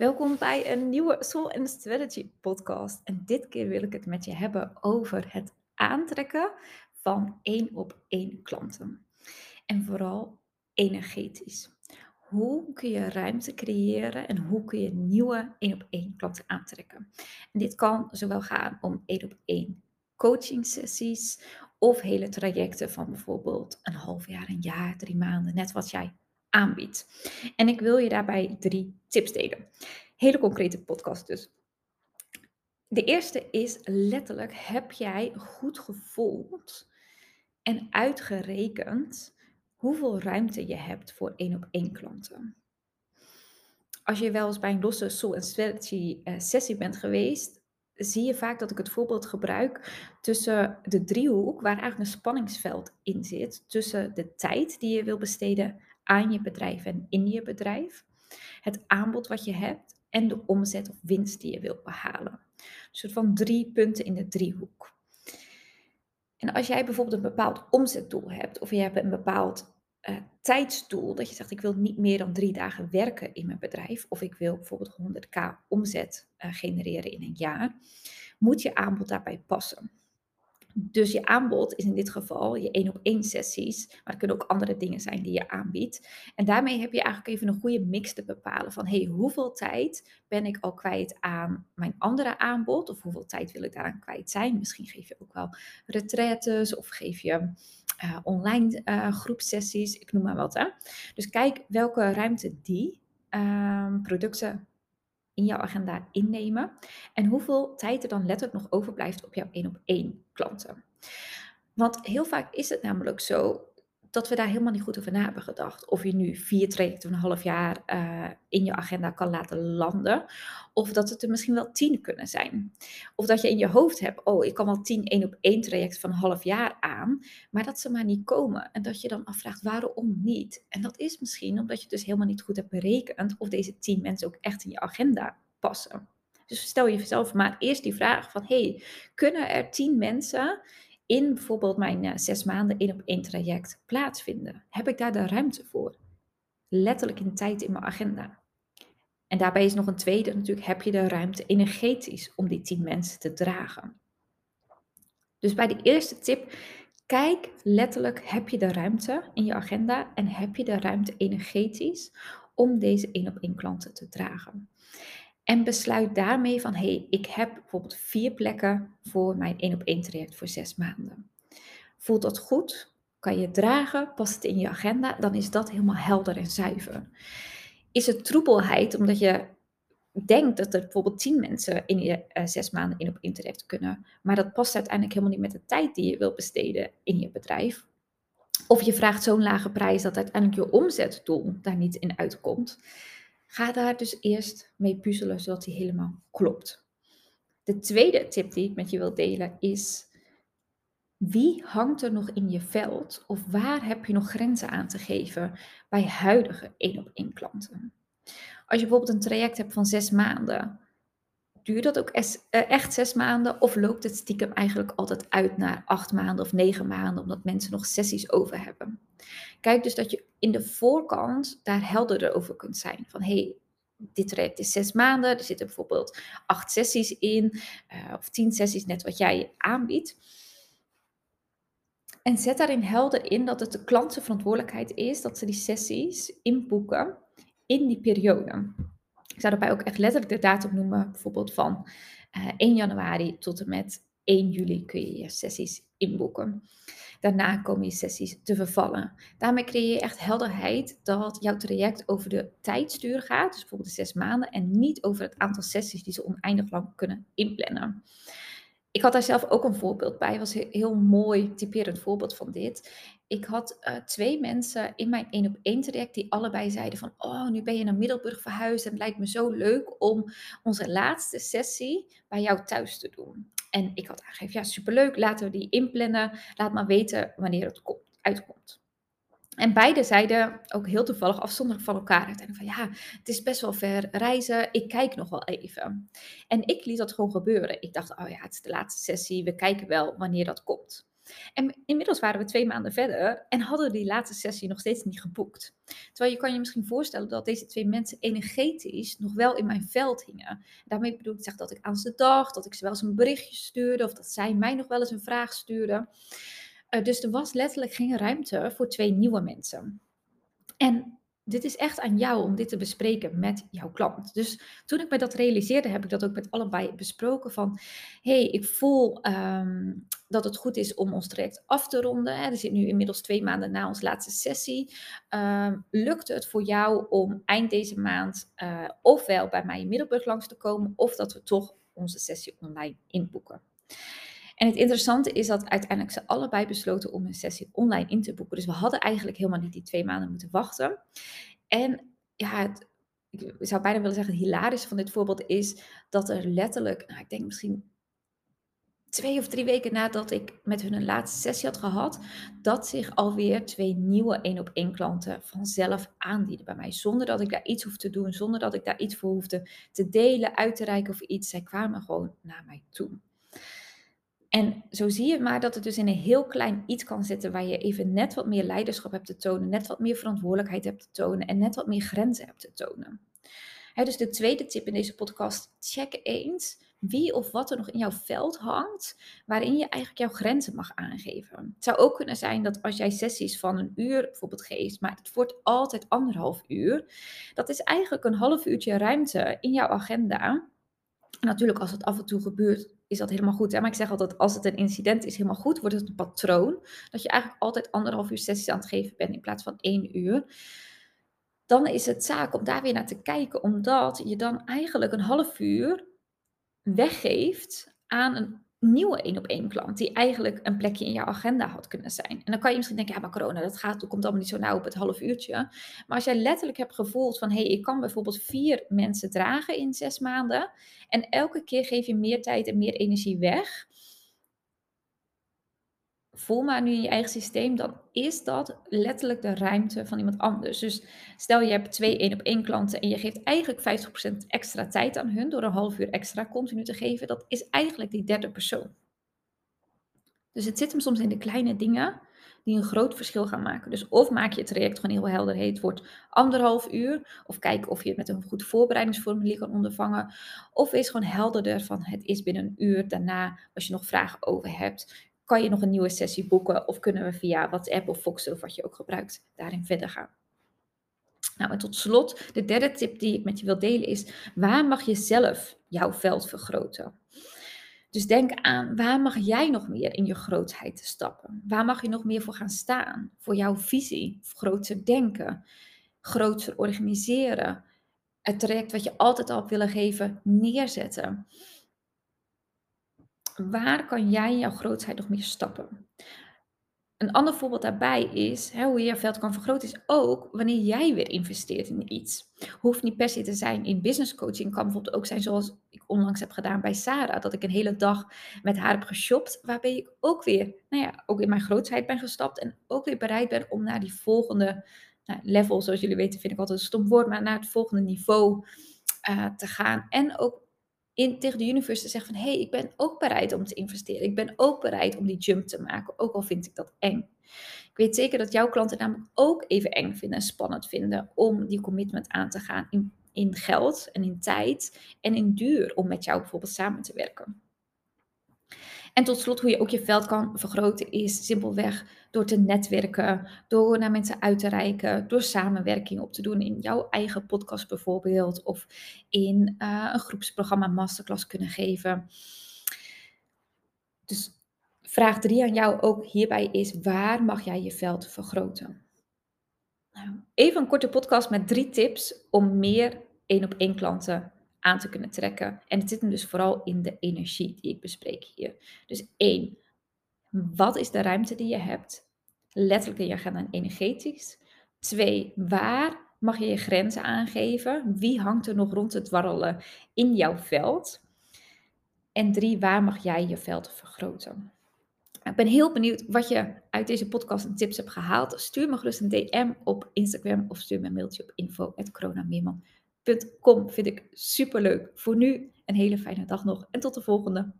Welkom bij een nieuwe Soul and Strategy podcast. En dit keer wil ik het met je hebben over het aantrekken van één op één klanten. En vooral energetisch. Hoe kun je ruimte creëren en hoe kun je nieuwe één op één klanten aantrekken? En dit kan zowel gaan om één op één coaching sessies of hele trajecten van bijvoorbeeld een half jaar, een jaar, drie maanden, net wat jij aanbiedt. En ik wil je daarbij drie tips delen. Hele concrete podcast dus. De eerste is letterlijk, heb jij goed gevoeld en uitgerekend hoeveel ruimte je hebt voor één op één klanten? Als je wel eens bij een losse soul and strategy uh, sessie bent geweest, zie je vaak dat ik het voorbeeld gebruik tussen de driehoek, waar eigenlijk een spanningsveld in zit, tussen de tijd die je wil besteden aan je bedrijf en in je bedrijf, het aanbod wat je hebt en de omzet of winst die je wilt behalen. Een soort van drie punten in de driehoek. En als jij bijvoorbeeld een bepaald omzetdoel hebt, of je hebt een bepaald uh, tijdsdoel, dat je zegt ik wil niet meer dan drie dagen werken in mijn bedrijf, of ik wil bijvoorbeeld 100k omzet uh, genereren in een jaar, moet je aanbod daarbij passen. Dus je aanbod is in dit geval je één op één sessies, maar het kunnen ook andere dingen zijn die je aanbiedt. En daarmee heb je eigenlijk even een goede mix te bepalen van hey, hoeveel tijd ben ik al kwijt aan mijn andere aanbod of hoeveel tijd wil ik daaraan kwijt zijn. Misschien geef je ook wel retretes of geef je uh, online uh, groepsessies, ik noem maar wat. Hè. Dus kijk welke ruimte die uh, producten in jouw agenda innemen en hoeveel tijd er dan letterlijk nog overblijft op jouw één op één klanten. Want heel vaak is het namelijk zo dat we daar helemaal niet goed over na hebben gedacht. Of je nu vier trajecten van een half jaar uh, in je agenda kan laten landen. Of dat het er misschien wel tien kunnen zijn. Of dat je in je hoofd hebt, oh, ik kan wel tien één op één traject van een half jaar aan. Maar dat ze maar niet komen. En dat je dan afvraagt, waarom niet? En dat is misschien omdat je dus helemaal niet goed hebt berekend of deze tien mensen ook echt in je agenda passen. Dus stel jezelf maar eerst die vraag van, hey, kunnen er tien mensen in bijvoorbeeld mijn uh, zes maanden één op één traject plaatsvinden? Heb ik daar de ruimte voor? Letterlijk in tijd in mijn agenda. En daarbij is nog een tweede natuurlijk, heb je de ruimte energetisch om die tien mensen te dragen? Dus bij de eerste tip, kijk letterlijk, heb je de ruimte in je agenda en heb je de ruimte energetisch om deze één op één klanten te dragen? En besluit daarmee van, hé, hey, ik heb bijvoorbeeld vier plekken voor mijn één op één traject voor zes maanden. Voelt dat goed? Kan je dragen? Past het in je agenda? Dan is dat helemaal helder en zuiver. Is het troebelheid omdat je denkt dat er bijvoorbeeld tien mensen in je uh, zes maanden in op traject kunnen, maar dat past uiteindelijk helemaal niet met de tijd die je wilt besteden in je bedrijf? Of je vraagt zo'n lage prijs dat uiteindelijk je omzetdoel daar niet in uitkomt Ga daar dus eerst mee puzzelen zodat die helemaal klopt. De tweede tip die ik met je wil delen is: wie hangt er nog in je veld of waar heb je nog grenzen aan te geven bij huidige één op één klanten? Als je bijvoorbeeld een traject hebt van zes maanden, duurt dat ook eh, echt zes maanden of loopt het stiekem eigenlijk altijd uit naar acht maanden of negen maanden omdat mensen nog sessies over hebben? Kijk dus dat je in de voorkant daar helderder over kunt zijn. Van hey, dit traject is zes maanden, er zitten bijvoorbeeld acht sessies in, uh, of tien sessies, net wat jij aanbiedt. En zet daarin helder in dat het de klant zijn verantwoordelijkheid is dat ze die sessies inboeken in die periode. Ik zou daarbij ook echt letterlijk de datum noemen, bijvoorbeeld van uh, eh, 1 januari tot en met 1 juli kun je je sessies inboeken. Daarna komen je sessies te vervallen. Daarmee creëer je echt helderheid dat jouw traject over de tijdstuur gaat, dus bijvoorbeeld de zes maanden, en niet over het aantal sessies die ze oneindig lang kunnen inplannen. Ik had daar zelf ook een voorbeeld bij, was een heel mooi typerend voorbeeld van dit. Ik had uh, twee mensen in mijn één op één traject die allebei zeiden van, oh, nu ben je naar Middelburg verhuisd en het lijkt me zo leuk om onze laatste sessie bij jou thuis te doen. En ik had aangegeven, ja, superleuk, laten we die inplannen. Laat maar weten wanneer het komt, uitkomt. En beide zeiden ook heel toevallig afzonderlijk van elkaar uiteindelijk van ja, het is best wel ver reizen, ik kijk nog wel even. En ik liet dat gewoon gebeuren. Ik dacht, oh ja, het is de laatste sessie, we kijken wel wanneer dat komt. En inmiddels waren we twee maanden verder en hadden die laatste sessie nog steeds niet geboekt. Terwijl je kan je misschien voorstellen dat deze twee mensen energetisch nog wel in mijn veld hingen. Daarmee bedoel ik zeg dat ik aan ze dacht, dat ik ze wel eens een berichtje stuurde of dat zij mij nog wel eens een vraag stuurde. Uh, dus er was letterlijk geen ruimte voor twee nieuwe mensen. En dit is echt aan jou om dit te bespreken met jouw klant. Dus toen ik me dat realiseerde, heb ik dat ook met allebei besproken van, hey, ik voel um, dat het goed is om ons traject af te ronden. Er zit nu inmiddels twee maanden na onze laatste sessie. Um, lukt het voor jou om eind deze maand uh, ofwel bij mij in Middelburg langs te komen, of dat we toch onze sessie online inboeken? En het interessante is dat uiteindelijk ze allebei besloten om een sessie online in te boeken. Dus we hadden eigenlijk helemaal niet die twee maanden moeten wachten. En ja, het, ik zou bijna willen zeggen, het hilarische van dit voorbeeld is dat er letterlijk, nou, ik denk misschien twee of drie weken nadat ik met hun een laatste sessie had gehad, dat zich alweer twee nieuwe één op één klanten vanzelf aandienen bij mij. Zonder dat ik daar iets hoef te doen, zonder dat ik daar iets voor hoefde te delen, uit te reiken of iets. Zij kwamen gewoon naar mij toe. En zo zie je maar dat het dus in een heel klein iets kan zitten waar je even net wat meer leiderschap hebt te tonen, net wat meer verantwoordelijkheid hebt te tonen en net wat meer grenzen hebt te tonen. dus de tweede tip in deze podcast, check eens wie of wat er nog in jouw veld hangt, waarin je eigenlijk jouw grenzen mag aangeven. Het zou ook kunnen zijn dat als jij sessies van een uur bijvoorbeeld geeft, maar het wordt altijd anderhalf uur, dat is eigenlijk een half uurtje ruimte in jouw agenda. natuurlijk, als het af en toe gebeurt, is dat helemaal goed. Hè? Maar ik zeg altijd, als het een incident is, helemaal goed, wordt het een patroon. Dat je eigenlijk altijd anderhalf uur sessies aan het geven bent in plaats van één uur. Dan is het zaak om daar weer naar te kijken, omdat je dan eigenlijk een half uur weggeeft aan een nieuwe één op één klant, die eigenlijk een plekje in jouw agenda had kunnen zijn. En dan kan je misschien denken, ja, maar corona, dat gaat, dat komt allemaal niet zo nauw op het half uurtje. Maar als jij letterlijk hebt gevoeld van, hé, hey, ik kan bijvoorbeeld vier mensen dragen in zes maanden, en elke keer geef je meer tijd en meer energie weg, voel maar nu in je eigen systeem, dan is dat letterlijk de ruimte van iemand anders. Dus stel je hebt twee één op één klanten en je geeft eigenlijk 50% extra tijd aan hun door een half uur extra continu te geven, dat is eigenlijk die derde persoon. Dus het zit hem soms in de kleine dingen die een groot verschil gaan maken. Dus of maak je het traject gewoon heel helder, het wordt anderhalf uur, of kijk of je het met een goed voorbereidingsformulier kan ondervangen, of wees gewoon helderder van het is binnen een uur daarna, als je nog vragen over hebt, kan je nog een nieuwe sessie boeken of kunnen we via WhatsApp of Foxtel of wat je ook gebruikt daarin verder gaan. Nou, en tot slot, de derde tip die ik met je wil delen is, waar mag je zelf jouw veld vergroten? Dus denk aan, waar mag jij nog meer in je grootheid stappen? Waar mag je nog meer voor gaan staan? Voor jouw visie, groter denken, groter organiseren, het traject wat je altijd al willen geven, neerzetten waar kan jij jouw grootheid nog meer stappen? Een ander voorbeeld daarbij is hè, hoe je je veld kan vergroten, is ook wanneer jij weer investeert in iets. Hoeft niet per se te zijn in business coaching, kan bijvoorbeeld ook zijn zoals ik onlangs heb gedaan bij Sarah, dat ik een hele dag met haar heb geshopt, waarbij ik ook weer, nou ja, ook in mijn grootheid ben gestapt en ook weer bereid ben om naar die volgende nou, level, zoals jullie weten, vind ik altijd een stom woord, maar naar het volgende niveau uh, te gaan. En ook in, tegen de universe te zeggen van hé, hey, ik ben ook bereid om te investeren. Ik ben ook bereid om die jump te maken, ook al vind ik dat eng. Ik weet zeker dat jouw klanten namelijk ook even eng vinden en spannend vinden om die commitment aan te gaan in, in geld en in tijd en in duur om met jou bijvoorbeeld samen te werken. En tot slot, hoe je ook je veld kan vergroten, is simpelweg door te netwerken, door naar mensen uit te reiken, door samenwerking op te doen in jouw eigen podcast bijvoorbeeld, of in uh, een groepsprogramma masterclass kunnen geven. Dus vraag drie aan jou ook hierbij is: waar mag jij je veld vergroten? Nou, even een korte podcast met drie tips om meer één op één klanten aan te kunnen trekken. En het zit hem dus vooral in de energie die ik bespreek hier. Dus één, wat is de ruimte die je hebt? Letterlijk in je agenda en energetisch. Twee, waar mag je je grenzen aangeven? Wie hangt er nog rond het dwarrelen in jouw veld? En drie, waar mag jij je veld vergroten? Ik ben heel benieuwd wat je uit deze podcast en tips hebt gehaald. Stuur me gerust een DM op Instagram of stuur me een mailtje op info.coronameerman.com. Vind ik super leuk. Voor nu een hele fijne dag nog en tot de volgende.